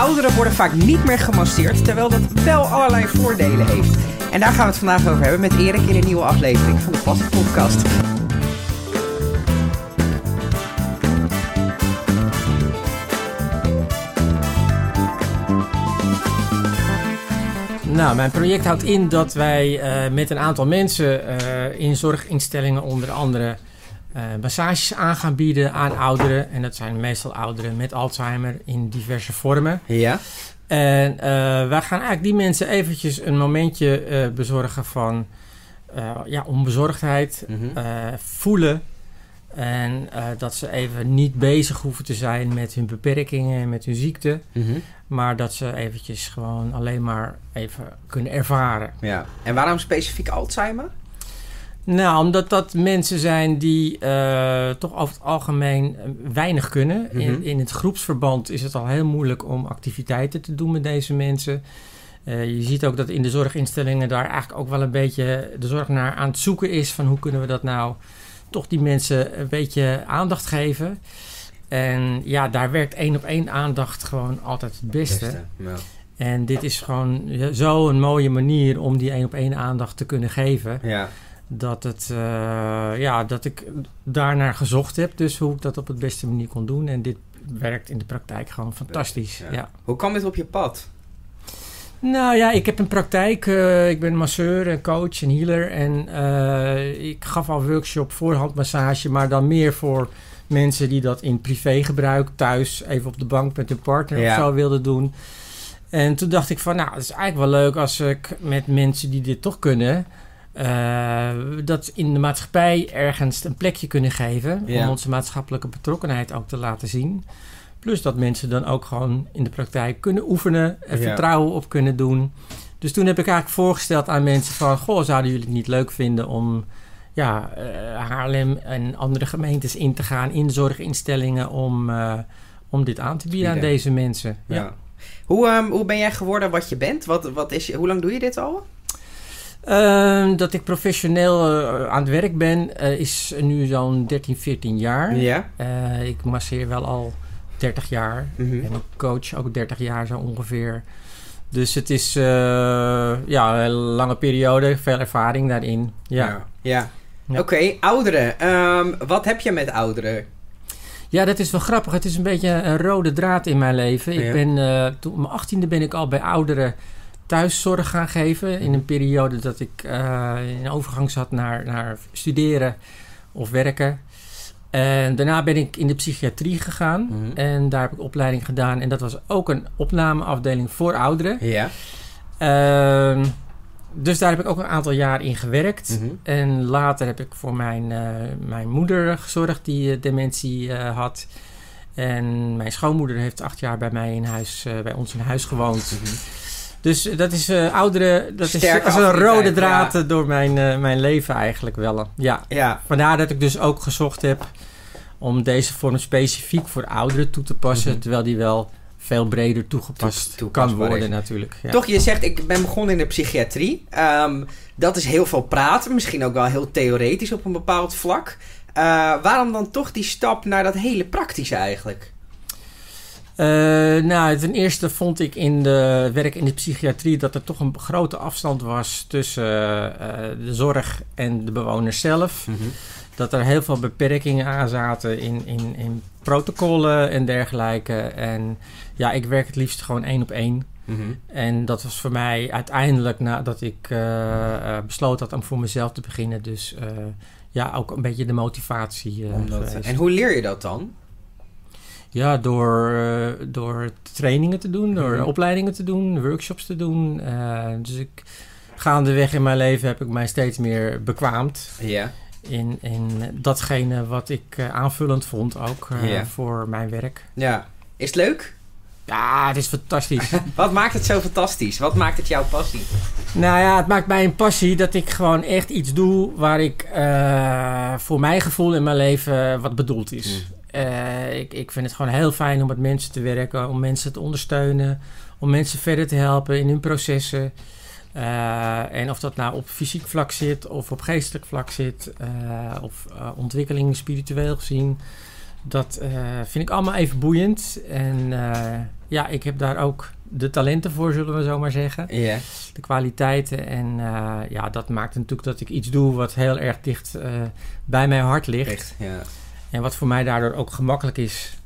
Ouderen worden vaak niet meer gemasseerd, terwijl dat wel allerlei voordelen heeft. En daar gaan we het vandaag over hebben met Erik in een nieuwe aflevering van de Passie Podcast. Nou, mijn project houdt in dat wij uh, met een aantal mensen uh, in zorginstellingen onder andere massages aan gaan bieden aan ouderen. En dat zijn meestal ouderen met Alzheimer in diverse vormen. Ja. En wij gaan eigenlijk die mensen eventjes een momentje bezorgen van ja, onbezorgdheid, mm -hmm. voelen. En dat ze even niet bezig hoeven te zijn met hun beperkingen en met hun ziekte. Mm -hmm. Maar dat ze eventjes gewoon alleen maar even kunnen ervaren. Ja. En waarom specifiek Alzheimer? Nou, omdat dat mensen zijn die uh, toch over het algemeen weinig kunnen. Mm -hmm. in, in het groepsverband is het al heel moeilijk om activiteiten te doen met deze mensen. Uh, je ziet ook dat in de zorginstellingen daar eigenlijk ook wel een beetje de zorg naar aan het zoeken is. Van hoe kunnen we dat nou toch die mensen een beetje aandacht geven. En ja, daar werkt één op één aandacht gewoon altijd het beste. beste ja. En dit is gewoon zo een mooie manier om die één op één aandacht te kunnen geven. Ja. Dat, het, uh, ja, dat ik daarnaar gezocht heb. Dus hoe ik dat op het beste manier kon doen. En dit werkt in de praktijk gewoon fantastisch. Ja. ja. Hoe kwam dit op je pad? Nou ja, ik heb een praktijk. Uh, ik ben masseur en coach en healer. En uh, ik gaf al workshop voorhandmassage, maar dan meer voor mensen die dat in privégebruik thuis even op de bank met hun partner ja. of zo wilden doen. En toen dacht ik van, nou, het is eigenlijk wel leuk als ik met mensen die dit toch kunnen, uh, dat in de maatschappij ergens een plekje kunnen geven. Ja. Om onze maatschappelijke betrokkenheid ook te laten zien. Plus dat mensen dan ook gewoon in de praktijk kunnen oefenen en ja. vertrouwen op kunnen doen. Dus toen heb ik eigenlijk voorgesteld aan mensen van... Goh, zouden jullie het niet leuk vinden om ja, uh, Haarlem en andere gemeentes in te gaan... in zorginstellingen om, uh, om dit aan te bieden aan deze mensen. Ja. ja. Hoe, um, hoe ben jij geworden wat je bent? Wat, wat is je, hoe lang doe je dit al? Uh, dat ik professioneel uh, aan het werk ben, uh, is nu zo'n 13, 14 jaar. Ja. Uh, ik masseer wel al 30 jaar. Mhm. Mm -hmm. En ik coach ook 30 jaar zo ongeveer. Dus het is ja, een lange periode, veel ervaring daarin. Ja. Ja. ja. ja. Oké, okay, ouderen. Um, wat heb je met ouderen? Ja, dat is wel grappig. Het is een beetje een rode draad in mijn leven. Ik ben, toen op mijn achttiende ben ik al bij ouderen thuiszorg gaan geven. In een periode dat ik uh, in overgang zat naar, naar studeren of werken. En daarna ben ik in de psychiatrie gegaan. Mhm. Mm -hmm. En daar heb ik opleiding gedaan. En dat was ook een opnameafdeling voor ouderen. Ja. Uh, dus daar heb ik ook een aantal jaar in gewerkt. Mm -hmm. En later heb ik voor mijn, uh, mijn moeder gezorgd die uh, dementie had. En mijn schoonmoeder heeft acht jaar bij mij in huis, bij ons in huis gewoond. Mhm. Mm -hmm. Dus dat is uh, ouderen, dat is als een rode draad ja. door mijn, uh, mijn leven eigenlijk wel. Ja. ja. Vandaar dat ik dus ook gezocht heb om deze vorm specifiek voor ouderen toe te passen, mm -hmm. terwijl die wel veel breder toegepast Toe, kan worden is. natuurlijk. Ja. Toch, je zegt ik ben begonnen in de psychiatrie. Um, dat is heel veel praten, misschien ook wel heel theoretisch op een bepaald vlak. Uh, waarom dan toch die stap naar dat hele praktische eigenlijk? Uh, nou, ten eerste vond ik in de werk in de psychiatrie dat er toch een grote afstand was tussen uh, de zorg en de bewoners zelf. Mm -hmm. Dat er heel veel beperkingen aan zaten in, in, in protocollen en dergelijke. En ja, ik werk het liefst gewoon één op één. Mm -hmm. En dat was voor mij uiteindelijk nadat ik uh, besloten had om voor mezelf te beginnen. Dus ja, ook een beetje de motivatie. Omdat, en hoe leer je dat dan? Ja, door, uh, door trainingen te doen, door mm-hmm. opleidingen te doen, workshops te doen. Uh, dus ik, gaandeweg in mijn leven heb ik mij steeds meer bekwaamd. Ja. In, in datgene wat ik uh, aanvullend vond ook ja. voor mijn werk. Ja. Is het leuk? Ja, het is fantastisch. Wat maakt het zo fantastisch? Wat maakt het jouw passie? Nou ja, het maakt mij een passie dat ik gewoon echt iets doe waar ik uh, voor mijn gevoel in mijn leven wat bedoeld is. Mm. Uh, ik, ik vind het gewoon heel fijn om met mensen te werken, om mensen te ondersteunen, om mensen verder te helpen in hun processen. Uh, en of dat nou op fysiek vlak zit of op geestelijk vlak zit, uh, of ontwikkeling spiritueel gezien. Dat eh, vind ik allemaal even boeiend. En eh, ja, ik heb daar ook de talenten voor, zullen we zo maar zeggen. De kwaliteiten. En eh, ja, dat maakt natuurlijk dat ik iets doe wat heel erg dicht eh, bij mijn hart ligt. Echt, ja. En wat voor mij daardoor ook gemakkelijk is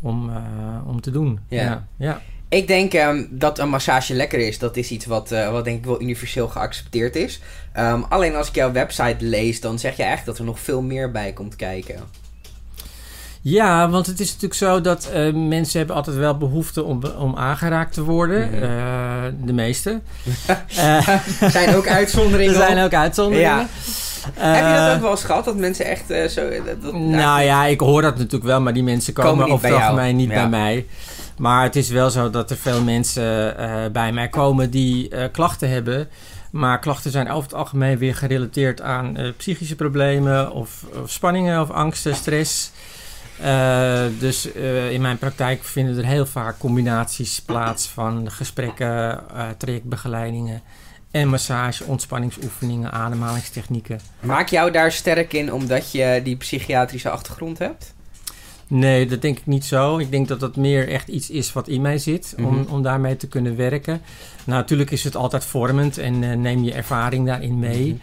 om, eh, om te doen. Ja. ja. ja. Ik denk ehm, dat een massage lekker is. Dat is iets wat, eh, wat denk ik wel universeel geaccepteerd is. Ehm, alleen als ik jouw website lees, dan zeg je eigenlijk dat er nog veel meer bij komt kijken. Ja, want het is natuurlijk zo dat eh, mensen hebben altijd wel behoefte om, om aangeraakt te worden. Mhm. De meeste. Er zijn ook uitzonderingen. er zijn ook uitzonderingen. Ja. Heb je dat Eh, ook wel eens gehad? Dat mensen echt eh, zo... Dat, dat- Nou ja, ik hoor dat natuurlijk wel, maar die mensen komen, over het algemeen niet bij mij. Maar het is wel zo dat er veel mensen eh, bij mij komen die eh, klachten hebben. Maar klachten zijn over het algemeen weer gerelateerd aan eh, psychische problemen of, of spanningen of angsten, stress. Eh, dus eh, in mijn praktijk vinden er heel vaak combinaties plaats van gesprekken, eh, trajectbegeleidingen en massage, ontspanningsoefeningen, ademhalingstechnieken. Maak jou daar sterk in omdat je die psychiatrische achtergrond hebt? Nee, dat denk ik niet zo. Ik denk dat dat meer echt iets is wat in mij zit om, Mhm. om daarmee te kunnen werken. Nou, natuurlijk is het altijd vormend en eh, neem je ervaring daarin mee. Mhm.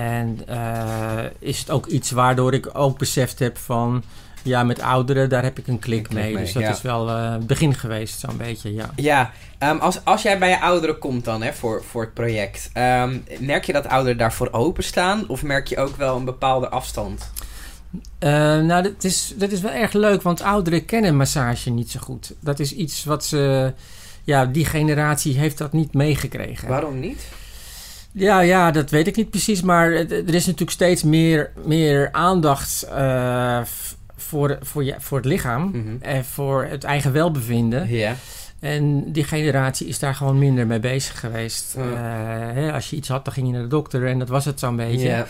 En eh, is het ook iets waardoor ik ook beseft heb van... Ja, met ouderen, daar heb ik een klik, Een klik mee. Dus dat ja. is wel eh, het begin geweest, zo'n beetje, ja. Ja, ehm, als, als jij bij je ouderen komt dan hè, voor, voor het project, ehm, merk je dat ouderen daarvoor openstaan? Of merk je ook wel een bepaalde afstand? Eh, nou, dat is, dat is wel erg leuk, want ouderen kennen massage niet zo goed. Dat is iets wat ze... Ja, die generatie heeft dat niet meegekregen. Waarom niet? Ja, ja, dat weet ik niet precies. Maar er is natuurlijk steeds meer, meer aandacht eh, voor, voor, je, voor het lichaam. Mhm. En voor het eigen welbevinden. En die generatie is daar gewoon minder mee bezig geweest. Eh, hè, als je iets had, dan ging je naar de dokter en dat was het zo'n beetje.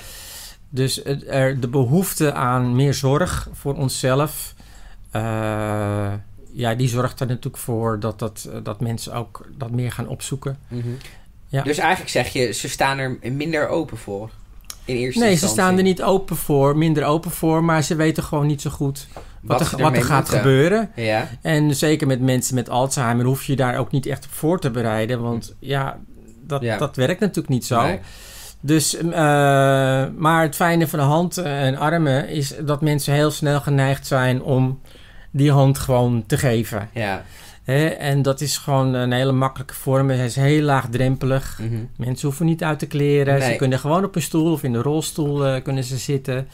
Dus er, de behoefte aan meer zorg voor onszelf... eh, ja, die zorgt er natuurlijk voor dat, dat, dat mensen ook dat meer gaan opzoeken. Mhm. Ja. Dus eigenlijk zeg je, ze staan er minder open voor. In eerste Nee, ze staan er niet open voor, minder open voor, maar ze weten gewoon niet zo goed wat, Wat er, wat er gaat moeten. gebeuren. Ja. En zeker met mensen met Alzheimer hoef je daar ook niet echt op voor te bereiden, want ja, dat, Ja. dat werkt natuurlijk niet zo. Nee. Dus, eh, maar het fijne van de hand en armen is dat mensen heel snel geneigd zijn om die hand gewoon te geven. Ja. En dat is gewoon een hele makkelijke vorm. Hij is heel laagdrempelig. Mhm. Mensen hoeven niet uit te kleren. Nee. Ze kunnen gewoon op een stoel of in de rolstoel eh, kunnen ze zitten.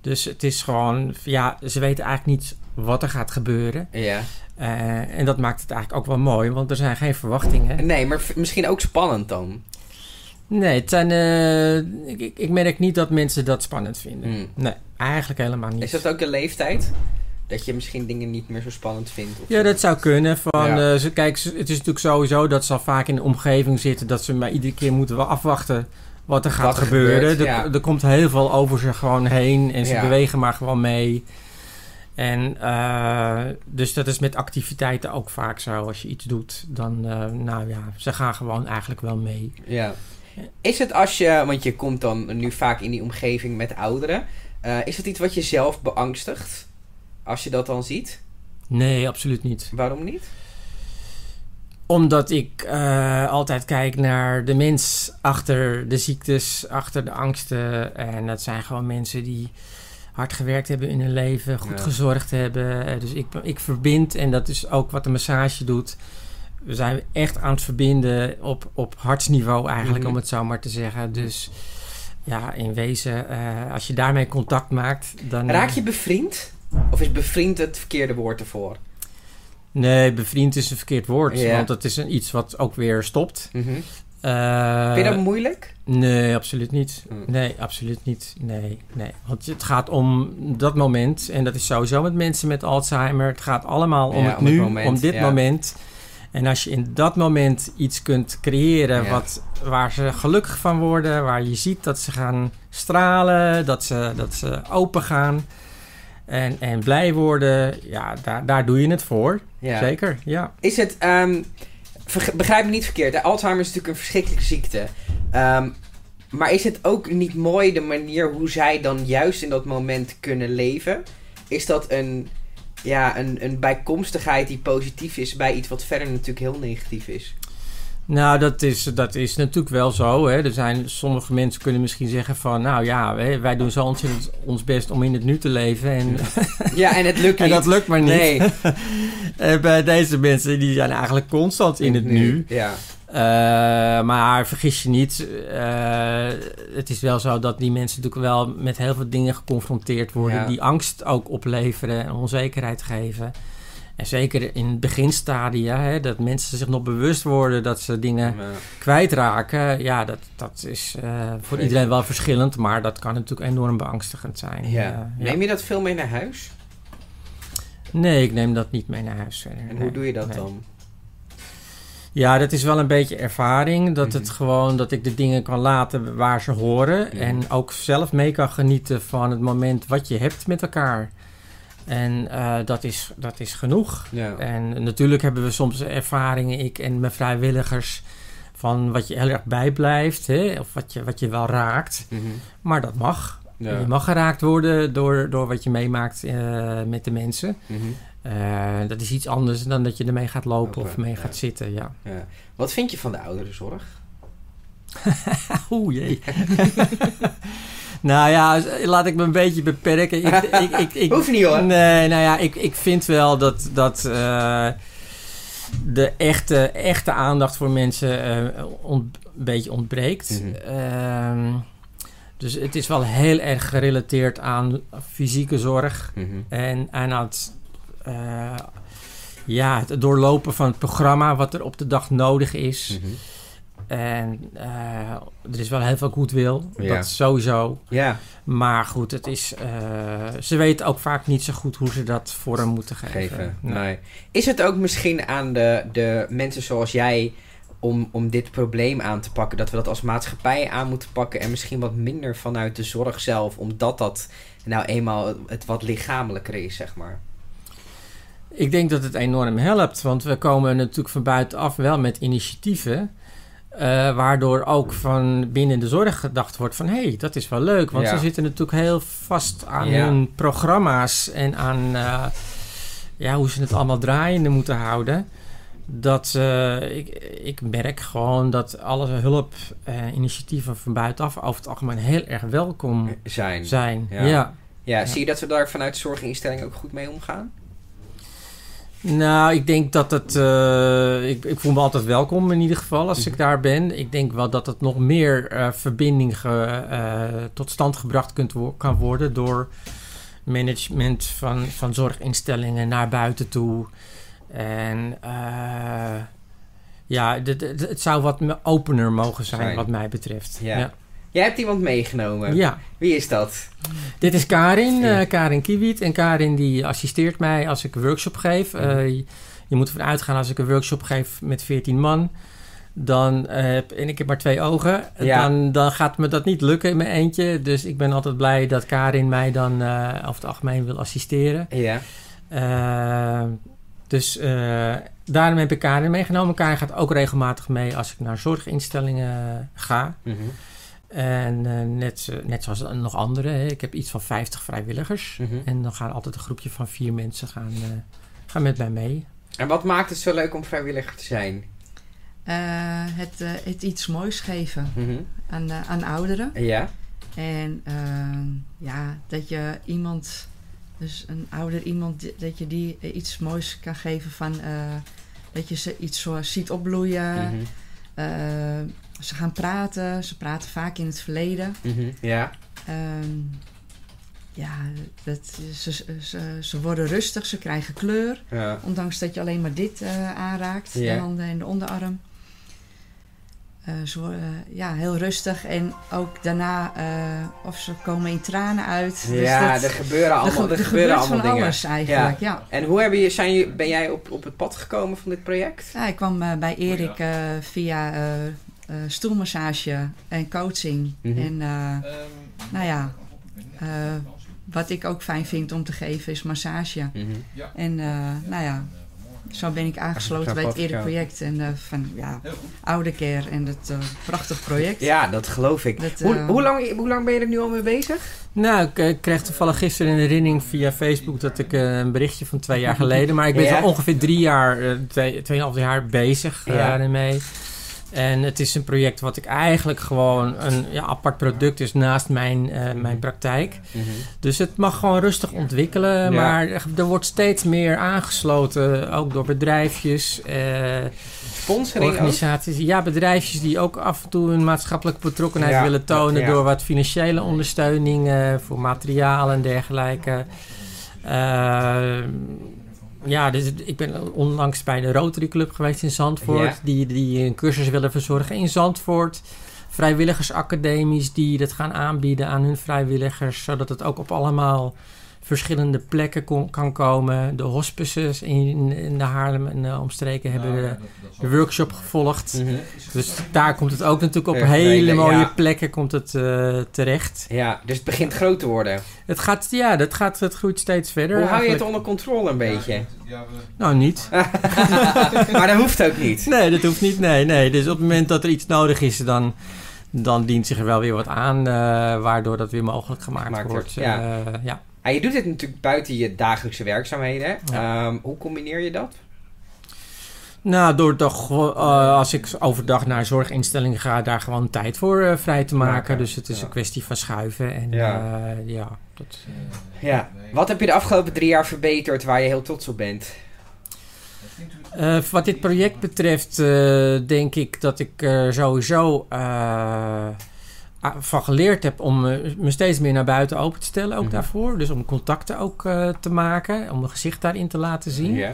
Dus het is gewoon, ja, ze weten eigenlijk niet wat er gaat gebeuren. Ja. Eh, en dat maakt het eigenlijk ook wel mooi, want er zijn geen verwachtingen. Nee, maar misschien ook spannend dan. Nee, het zijn, eh, ik, ik- ik merk niet dat mensen dat spannend vinden. Mm. Nee, eigenlijk helemaal niet. Is dat ook de leeftijd? Dat je misschien dingen niet meer zo spannend vindt? Of Ja, dat zou kunnen. Van, Ja. eh, ze, kijk, het is natuurlijk sowieso dat ze al vaak in de omgeving zitten... dat ze maar iedere keer moeten wel afwachten wat er gaat Wat er gebeuren. gebeurt, er, ja. er komt heel veel over ze gewoon heen en ze Ja. bewegen maar gewoon mee. En eh, dus dat is met activiteiten ook vaak zo. Als je iets doet, dan, eh, nou ja, ze gaan gewoon eigenlijk wel mee. Ja. Is het als je, want je komt dan nu vaak in die omgeving met ouderen, is het iets wat je zelf beangstigt? Als je dat dan ziet? Nee, absoluut niet. Waarom niet? Omdat ik eh, altijd kijk naar de mens achter de ziektes, achter de angsten. En dat zijn gewoon mensen die hard gewerkt hebben in hun leven, goed Ja. gezorgd hebben. Eh, dus ik, ik verbind, en dat is ook wat de massage doet. We zijn echt aan het verbinden op, op hartsniveau eigenlijk, Mhm. om het zo maar te zeggen. Dus ja, in wezen, eh, als je daarmee contact maakt, dan... Raak je bevriend? Of is bevriend het verkeerde woord ervoor? Nee, bevriend is een verkeerd woord, Ja. want dat is een, iets wat ook weer stopt. Eh, Vind je dat moeilijk? Nee, absoluut niet. Hmm. Nee, absoluut niet. Nee, nee. Want het gaat om dat moment. En dat is sowieso met mensen met Alzheimer. Het gaat allemaal om Ja, het om het nu, moment, om dit ja. moment. En als je in dat moment iets kunt creëren Ja. wat, waar ze gelukkig van worden, waar je ziet dat ze gaan stralen, dat ze, dat ze open gaan en, en blij worden, ja, daar, daar doe je het voor. Ja. Zeker, ja. Is het, ehm, begrijp me niet verkeerd, hè? Alzheimer is natuurlijk een verschrikkelijke ziekte. Ehm, maar is het ook niet mooi de manier hoe zij dan juist in dat moment kunnen leven? is dat een, ja, een, een bijkomstigheid die positief is bij iets wat verder natuurlijk heel negatief is? Nou, dat is, dat is natuurlijk wel zo. Hè. Er zijn, sommige mensen kunnen misschien zeggen van... nou ja, wij, wij doen zo ontzettend ons best om in het nu te leven. En, Ja, en het lukt niet. en dat lukt maar niet. Nee. En bij deze mensen, die zijn eigenlijk constant in het nu. Ja. Eh, maar vergis je niet, eh, het is wel zo dat die mensen natuurlijk wel met heel veel dingen geconfronteerd worden... Ja. die angst ook opleveren en onzekerheid geven. En zeker in het beginstadia, hè, dat mensen zich nog bewust worden dat ze dingen Ja. kwijtraken. Ja, dat, dat is eh, voor iedereen wel verschillend, maar dat kan natuurlijk enorm beangstigend zijn. Ja. Eh, ja. Neem je dat veel mee naar huis? Nee, ik neem dat niet mee naar huis verder. En Nee, hoe doe je dat nee. dan? Ja, dat is wel een beetje ervaring. Dat Mhm. het gewoon dat ik de dingen kan laten waar ze horen. Mhm. En ook zelf mee kan genieten van het moment wat je hebt met elkaar. En eh, dat, is, dat is genoeg. Ja. En natuurlijk hebben we soms ervaringen, ik en mijn vrijwilligers, van wat je heel erg bijblijft. Hè? Of wat je, wat je wel raakt. Mhm. Maar dat mag. Ja. Je mag geraakt worden door, door wat je meemaakt eh, met de mensen. Mhm. Eh, dat is iets anders dan dat je ermee gaat lopen of mee ja. gaat zitten. Ja. Ja. Wat vind je van de ouderenzorg? Oeh jee. nou ja, laat ik me een beetje beperken. Ik, ik, ik, ik, Hoeft niet hoor. Nee, nou ja, ik, ik vind wel dat, dat eh, de echte, echte aandacht voor mensen eh, ont- een beetje ontbreekt. Mhm. Ehm, dus het is wel heel erg gerelateerd aan fysieke zorg Mhm. en aan het, eh, ja, het doorlopen van het programma wat er op de dag nodig is. Mhm. En eh, er is wel heel veel goedwil, Ja. dat sowieso. Ja, Maar goed, het is, eh, ze weten ook vaak niet zo goed hoe ze dat vorm moeten geven. geven. Nee. Nee. Is het ook misschien aan de, de mensen zoals jij om, om dit probleem aan te pakken, dat we dat als maatschappij aan moeten pakken en misschien wat minder vanuit de zorg zelf, omdat dat nou eenmaal het wat lichamelijker is, zeg maar. Ik denk dat het enorm helpt, want we komen natuurlijk van buitenaf wel met initiatieven. Eh, waardoor ook van binnen de zorg gedacht wordt van... hé, hey, dat is wel leuk. Want Ja. ze zitten natuurlijk heel vast aan Ja. hun programma's... en aan eh, ja, hoe ze het allemaal draaiende moeten houden. Dat eh, ik, ik merk gewoon dat alle hulp, eh, initiatieven van buitenaf... over het algemeen heel erg welkom Zijn. zijn. Ja. ja. Ja, zie je dat we daar vanuit zorginstellingen ook goed mee omgaan? Nou, ik denk dat het. eh, ik, ik voel me altijd welkom in ieder geval als Mhm. ik daar ben. Ik denk wel dat het nog meer eh, verbinding ge- eh, tot stand gebracht kunt wo- kan worden door management van, van zorginstellingen naar buiten toe. En ja, het zou wat opener mogen zijn, Zijn. wat mij betreft. Ja. ja. Jij hebt iemand meegenomen. Ja. Wie is dat? Dit is Karin, eh, Karin Kiewiet. En Karin die assisteert mij als ik een workshop geef. Eh, je, je moet ervan uitgaan als ik een workshop geef met 14 man. Dan, eh, heb- en ik heb maar twee ogen. Ja. Dan, dan gaat me dat niet lukken in mijn eentje. Dus ik ben altijd blij dat Karin mij dan eh, over het algemeen wil assisteren. Ja. Dus eh, daarom heb ik Karin meegenomen. Karin gaat ook regelmatig mee als ik naar zorginstellingen ga. Mhm. En eh, net, net zoals nog anderen. Hè. Ik heb iets van 50 vrijwilligers. Mhm. En dan gaan altijd een groepje van vier mensen gaan, eh, gaan met mij mee. En wat maakt het zo leuk om vrijwilliger te zijn? Eh, het, eh, het iets moois geven Mhm. aan, eh, aan ouderen. Ja. En ehm, ja, dat je iemand, dus een ouder iemand, dat je die iets moois kan geven van eh, dat je ze iets zo ziet opbloeien. Mhm. Eh, ze gaan praten, ze praten vaak in het verleden. Mhm. Ja. Ehm, ja, dat, ze, ze, ze worden rustig, ze krijgen kleur. Ja. Ondanks dat je alleen maar dit eh, aanraakt, Ja. de handen en de onderarm. Eh, ze worden ja, heel rustig en ook daarna, eh, of ze komen in tranen uit. Dus Ja, dat- er gebeuren allemaal, er er gebeuren gebeurt allemaal van dingen. alles eigenlijk, ja. En hoe heb je, zijn je, ben jij op, op het pad gekomen van dit project? Ja, ik kwam eh, bij Erik eh, via eh, eh, stoelmassage en coaching. Mhm. En eh, nou ja, eh, wat ik ook fijn vind om te geven is massage. Mhm. En eh, nou ja, zo ben ik aangesloten bij het Apart, eerder ja. project. En eh, van ja, oude care en dat eh, prachtig project. Ja, dat geloof ik. Dat, hoe, eh, hoe, lang, hoe lang ben je er nu al mee bezig? Nou, ik kreeg toevallig gisteren een herinnering via Facebook dat ik een berichtje van twee jaar geleden. Maar ik ben Ja. zo ongeveer drie jaar, twee, tweeënhalf jaar bezig Ja. En het is een project wat ik eigenlijk gewoon een ja, apart product is naast mijn, eh, mijn praktijk. Dus het mag gewoon rustig ontwikkelen. Ja. Maar er wordt steeds meer aangesloten, ook door bedrijfjes. eh, Sponsoring ook? organisaties, ja, bedrijfjes die ook af en toe hun maatschappelijke betrokkenheid Ja, willen tonen door wat financiële ondersteuning voor materiaal en dergelijke. Eh, ja, dus ik ben onlangs bij de Rotary Club geweest in Zandvoort, Ja. die, die een cursus willen verzorgen in Zandvoort. Vrijwilligersacademies die dat gaan aanbieden aan hun vrijwilligers, zodat het ook op allemaal verschillende plekken kon- kan komen. De hospices in, in de Haarlem en de omstreken hebben de, de workshop gevolgd. Mhm. Dus daar komt het ook natuurlijk op Eh, hele nee, mooie ja. plekken komt het eh, terecht. Ja, dus het begint groot te worden. Het gaat, ja, dat gaat, het groeit steeds verder. Hoe hou je het onder controle een beetje? Nou, niet. maar dat hoeft ook niet. Nee, dat hoeft niet. Nee, nee. Dus op het moment dat er iets nodig is, dan, dan dient zich er wel weer wat aan, eh, waardoor dat weer mogelijk gemaakt, Gemaakt wordt. wordt, ja. Eh, ja. En je doet dit natuurlijk buiten je dagelijkse werkzaamheden. Ja. Ehm, hoe combineer je dat? Nou, door toch, eh, als ik overdag naar zorginstellingen ga, daar gewoon tijd voor eh, vrij te maken. Maken, Dus het is ja. een kwestie van schuiven. En Ja. ja, ja dat, Ja. Wat heb je de afgelopen drie jaar verbeterd waar je heel trots op bent? Eh, wat dit project betreft, eh, denk ik dat ik er sowieso eh, van geleerd heb om eh, me steeds meer naar buiten open te stellen, ook Mhm. daarvoor. Dus om contacten ook eh, te maken, om mijn gezicht daarin te laten zien. Ja.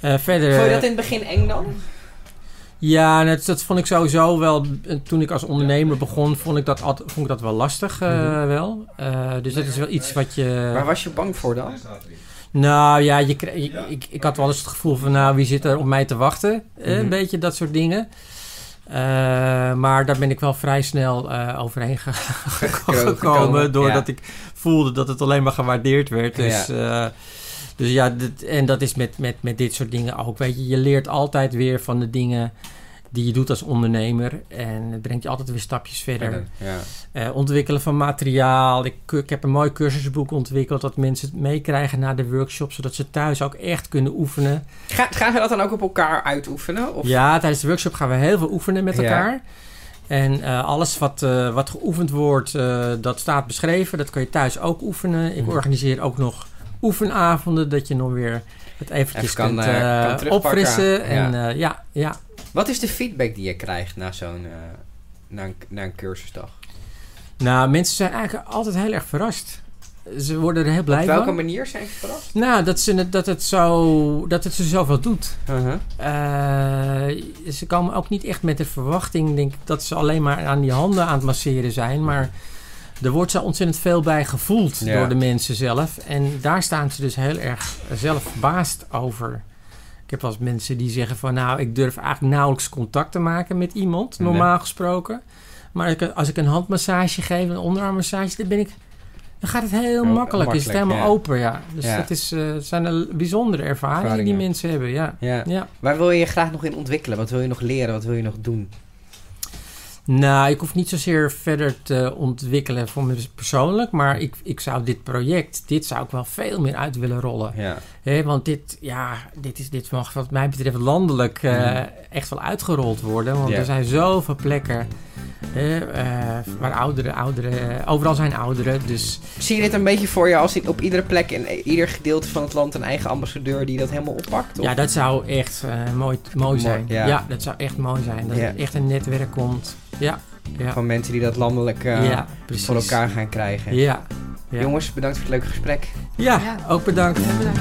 Eh, verder, Vond je dat in het begin eng dan? ja, dat, dat vond ik sowieso wel. eh, Toen ik als ondernemer begon, vond ik dat, vond ik dat wel lastig. eh, Mhm. wel. Eh, dus dat is wel iets wat je. Waar was je bang voor dan? Nou ja, je ik, ik had wel eens het gevoel van, nou, wie zit er op mij te wachten? Eh, Mhm. Een beetje dat soort dingen. Eh, maar daar ben ik wel vrij snel eh, overheen ge- gekomen, gekomen, doordat ja. ik voelde dat het alleen maar gewaardeerd werd. Dus ja, dus ja dit, en dat is met, met, met dit soort dingen ook. Weet je, je leert altijd weer van de dingen die je doet als ondernemer. En het brengt je altijd weer stapjes verder. Ja. Eh, ontwikkelen van materiaal. Ik, ik heb een mooi cursusboek ontwikkeld dat mensen het meekrijgen na de workshop, zodat ze thuis ook echt kunnen oefenen. Ga, gaan we dat dan ook op elkaar uitoefenen? Of? Ja, tijdens de workshop gaan we heel veel oefenen met Ja. elkaar. En eh, alles wat, eh, wat geoefend wordt, eh, dat staat beschreven. Dat kan je thuis ook oefenen. Ik Mhm. organiseer ook nog oefenavonden, dat je nog weer het eventjes Even kan, kunt kan opfrissen. Ja. En eh, ja, ja. Wat is de feedback die je krijgt na zo'n eh, na een, na een cursusdag? Nou, mensen zijn eigenlijk altijd heel erg verrast. Ze worden er heel blij Op welke van. manier zijn ze verrast? Nou, dat, ze, het- dat, het zo, dat het ze zoveel doet. Uh-huh. Eh, ze komen ook niet echt met de verwachting, denk ik, dat ze alleen maar aan die handen aan het masseren zijn. Maar er wordt zo ontzettend veel bij gevoeld Ja. door de mensen zelf. En daar staan ze dus heel erg zelf verbaasd over. Ik heb wel eens mensen die zeggen van, nou, ik durf eigenlijk nauwelijks contact te maken met iemand, Nee. normaal gesproken. Maar ik- als ik een handmassage geef, een onderarmmassage, dan ben ik... Dan gaat het heel Heel makkelijk. Is het makkelijk, helemaal ja. open, ja. Dus Ja. het, is, eh, zijn een bijzondere ervaringen die mensen hebben, ja. Ja. ja. Waar wil je je graag nog in ontwikkelen? Wat wil je nog leren? Wat wil je nog doen? Nou, ik hoef niet zozeer verder te ontwikkelen voor me persoonlijk. Maar ik, ik zou dit project, dit zou ik wel veel meer uit willen rollen. Ja. Hè, want dit, ja, dit, is, dit mag wat mij betreft landelijk eh, Mhm. echt wel uitgerold worden. Want Ja. er zijn zoveel plekken hè, eh, waar ouderen, ouderen, overal zijn ouderen. Dus Zie je dit een beetje voor je als in- op iedere plek in ieder gedeelte van het land een eigen ambassadeur die dat helemaal oppakt? Of? ja, dat zou echt eh, mooi, mooi zijn. ja. ja. dat zou echt mooi zijn. Dat Ja. er echt een netwerk komt. Ja, ja, Van mensen die dat landelijk eh, ja precies. voor elkaar gaan krijgen. Ja. Ja. Jongens, bedankt voor het leuke gesprek. Ja, Ja. ook bedankt. Ja, bedankt.